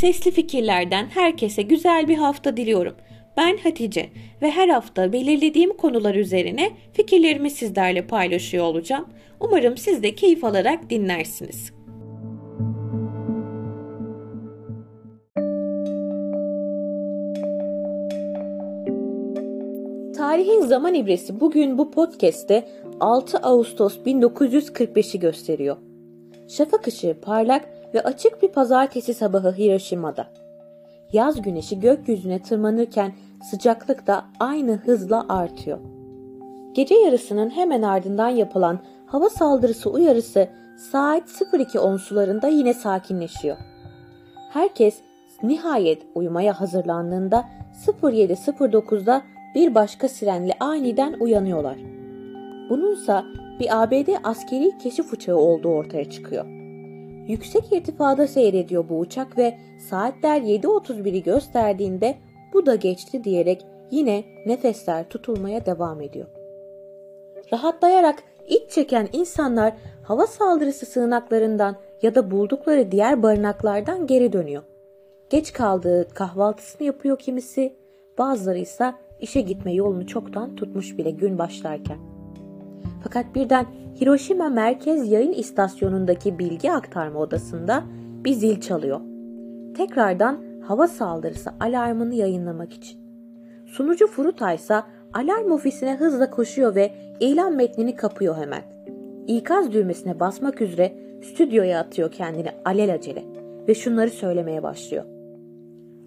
Sesli fikirlerden herkese güzel bir hafta diliyorum. Ben Hatice ve her hafta belirlediğim konular üzerine fikirlerimi sizlerle paylaşıyor olacağım. Umarım siz de keyif alarak dinlersiniz. Tarihin zaman ibresi bugün bu podcast'te 6 Ağustos 1945'i gösteriyor. Şafak ışığı parlak ve açık bir pazartesi sabahı Hiroşima'da. Yaz güneşi gökyüzüne tırmanırken sıcaklık da aynı hızla artıyor. Gece yarısının hemen ardından yapılan hava saldırısı uyarısı saat 02.10 sularında yine sakinleşiyor. Herkes nihayet uyumaya hazırlandığında 07.09'da bir başka sirenle aniden uyanıyorlar. Bununsa bir ABD askeri keşif uçağı olduğu ortaya çıkıyor. Yüksek irtifada seyrediyor bu uçak ve saatler 7.31'i gösterdiğinde bu da geçti diyerek yine nefesler tutulmaya devam ediyor. Rahatlayarak iç çeken insanlar hava saldırısı sığınaklarından ya da buldukları diğer barınaklardan geri dönüyor. Geç kaldığı kahvaltısını yapıyor kimisi, bazıları ise işe gitme yolunu çoktan tutmuş bile gün başlarken. Fakat birden Hiroşima Merkez Yayın İstasyonu'ndaki bilgi aktarma odasında bir zil çalıyor. Tekrardan hava saldırısı alarmını yayınlamak için. Sunucu Furuta ise alarm ofisine hızla koşuyor ve ilan metnini kapıyor hemen. İkaz düğmesine basmak üzere stüdyoya atıyor kendini alelacele ve şunları söylemeye başlıyor.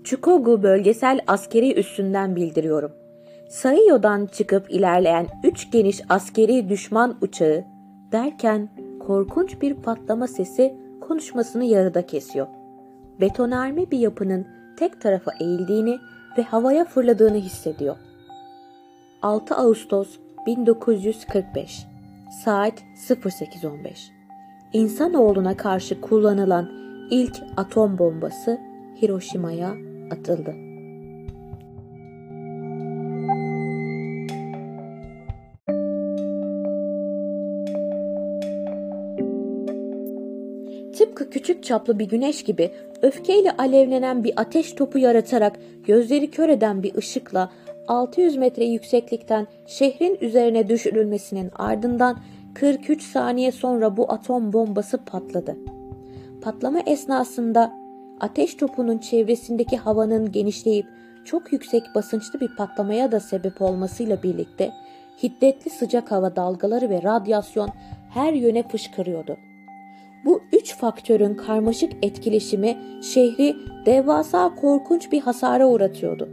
Chukogu bölgesel askeri üssünden bildiriyorum. Saiyo'dan çıkıp ilerleyen üç geniş askeri düşman uçağı derken korkunç bir patlama sesi konuşmasını yarıda kesiyor. Betonarme bir yapının tek tarafa eğildiğini ve havaya fırladığını hissediyor. 6 Ağustos 1945 Saat 08.15 İnsanoğluna karşı kullanılan ilk atom bombası Hiroşima'ya atıldı. Çaplı bir güneş gibi öfkeyle alevlenen bir ateş topu yaratarak gözleri kör eden bir ışıkla 600 metre yükseklikten şehrin üzerine düşürülmesinin ardından 43 saniye sonra bu atom bombası patladı. Patlama esnasında ateş topunun çevresindeki havanın genişleyip çok yüksek basınçlı bir patlamaya da sebep olmasıyla birlikte hiddetli sıcak hava dalgaları ve radyasyon her yöne fışkırıyordu. Bu üç faktörün karmaşık etkileşimi şehri devasa korkunç bir hasara uğratıyordu.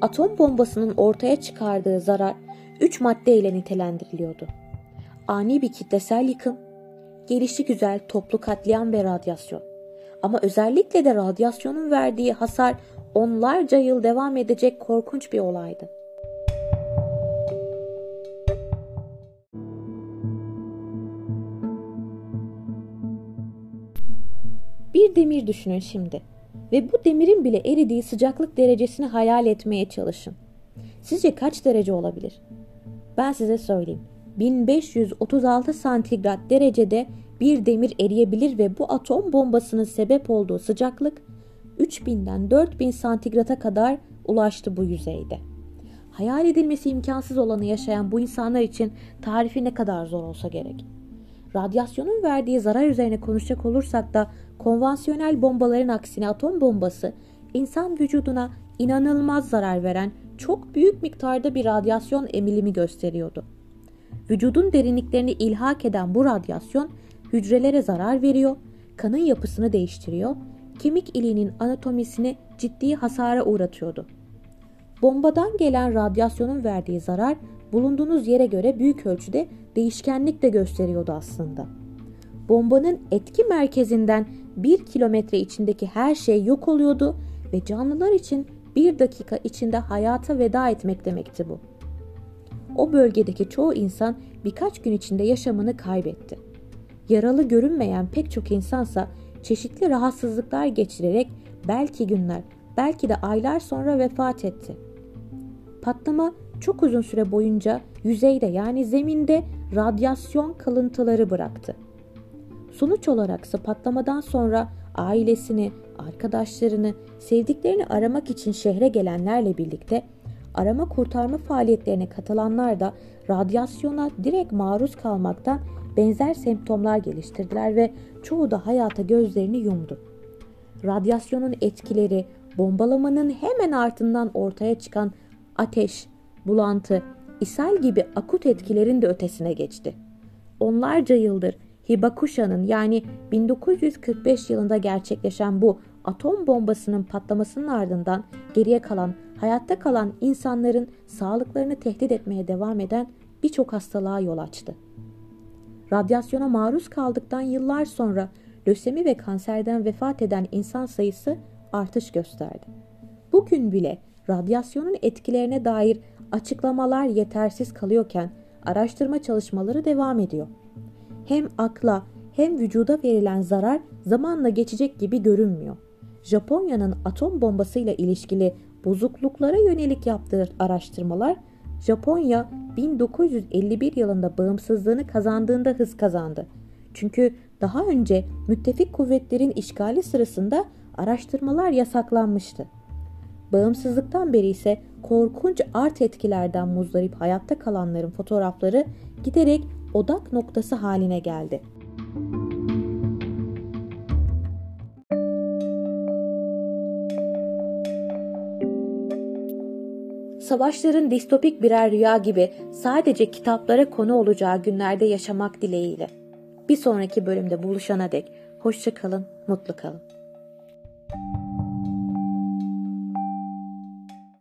Atom bombasının ortaya çıkardığı zarar üç maddeyle nitelendiriliyordu. Ani bir kitlesel yıkım, gelişi güzel toplu katliam ve radyasyon. Ama özellikle de radyasyonun verdiği hasar onlarca yıl devam edecek korkunç bir olaydı. Bir demir düşünün şimdi ve bu demirin bile eridiği sıcaklık derecesini hayal etmeye çalışın. Sizce kaç derece olabilir? Ben size söyleyeyim. 1536 santigrat derecede bir demir eriyebilir ve bu atom bombasının sebep olduğu sıcaklık 3000'den 4000 santigrata kadar ulaştı bu yüzeyde. Hayal edilmesi imkansız olanı yaşayan bu insanlar için tarifi ne kadar zor olsa gerek. Radyasyonun verdiği zarar üzerine konuşacak olursak da konvansiyonel bombaların aksine atom bombası insan vücuduna inanılmaz zarar veren çok büyük miktarda bir radyasyon emilimi gösteriyordu. Vücudun derinliklerini ilhak eden bu radyasyon hücrelere zarar veriyor, kanın yapısını değiştiriyor, kemik iliğinin anatomisini ciddi hasara uğratıyordu. Bombadan gelen radyasyonun verdiği zarar bulunduğunuz yere göre büyük ölçüde değişkenlik de gösteriyordu aslında. Bombanın etki merkezinden bir kilometre içindeki her şey yok oluyordu ve canlılar için bir dakika içinde hayata veda etmek demekti bu. O bölgedeki çoğu insan birkaç gün içinde yaşamını kaybetti. Yaralı görünmeyen pek çok insansa çeşitli rahatsızlıklar geçirerek belki günler, belki de aylar sonra vefat etti. Patlama çok uzun süre boyunca yüzeyde yani zeminde radyasyon kalıntıları bıraktı. Sonuç olarak ise patlamadan sonra ailesini, arkadaşlarını, sevdiklerini aramak için şehre gelenlerle birlikte arama kurtarma faaliyetlerine katılanlar da radyasyona direkt maruz kalmaktan benzer semptomlar geliştirdiler ve çoğu da hayata gözlerini yumdu. Radyasyonun etkileri, bombalamanın hemen ardından ortaya çıkan ateş, bulantı, ishal gibi akut etkilerin de ötesine geçti. Onlarca yıldır Hibakusha'nın yani 1945 yılında gerçekleşen bu atom bombasının patlamasının ardından geriye kalan, hayatta kalan insanların sağlıklarını tehdit etmeye devam eden birçok hastalığa yol açtı. Radyasyona maruz kaldıktan yıllar sonra lösemi ve kanserden vefat eden insan sayısı artış gösterdi. Bugün bile radyasyonun etkilerine dair açıklamalar yetersiz kalıyorken araştırma çalışmaları devam ediyor. Hem akla hem vücuda verilen zarar zamanla geçecek gibi görünmüyor. Japonya'nın atom bombasıyla ilişkili bozukluklara yönelik yaptığı araştırmalar Japonya 1951 yılında bağımsızlığını kazandığında hız kazandı. Çünkü daha önce müttefik kuvvetlerin işgali sırasında araştırmalar yasaklanmıştı. Bağımsızlıktan beri ise korkunç art etkilerden muzdarip hayatta kalanların fotoğrafları giderek odak noktası haline geldi. Savaşların distopik birer rüya gibi sadece kitaplara konu olacağı günlerde yaşamak dileğiyle. Bir sonraki bölümde buluşana dek hoşça kalın, mutlu kalın.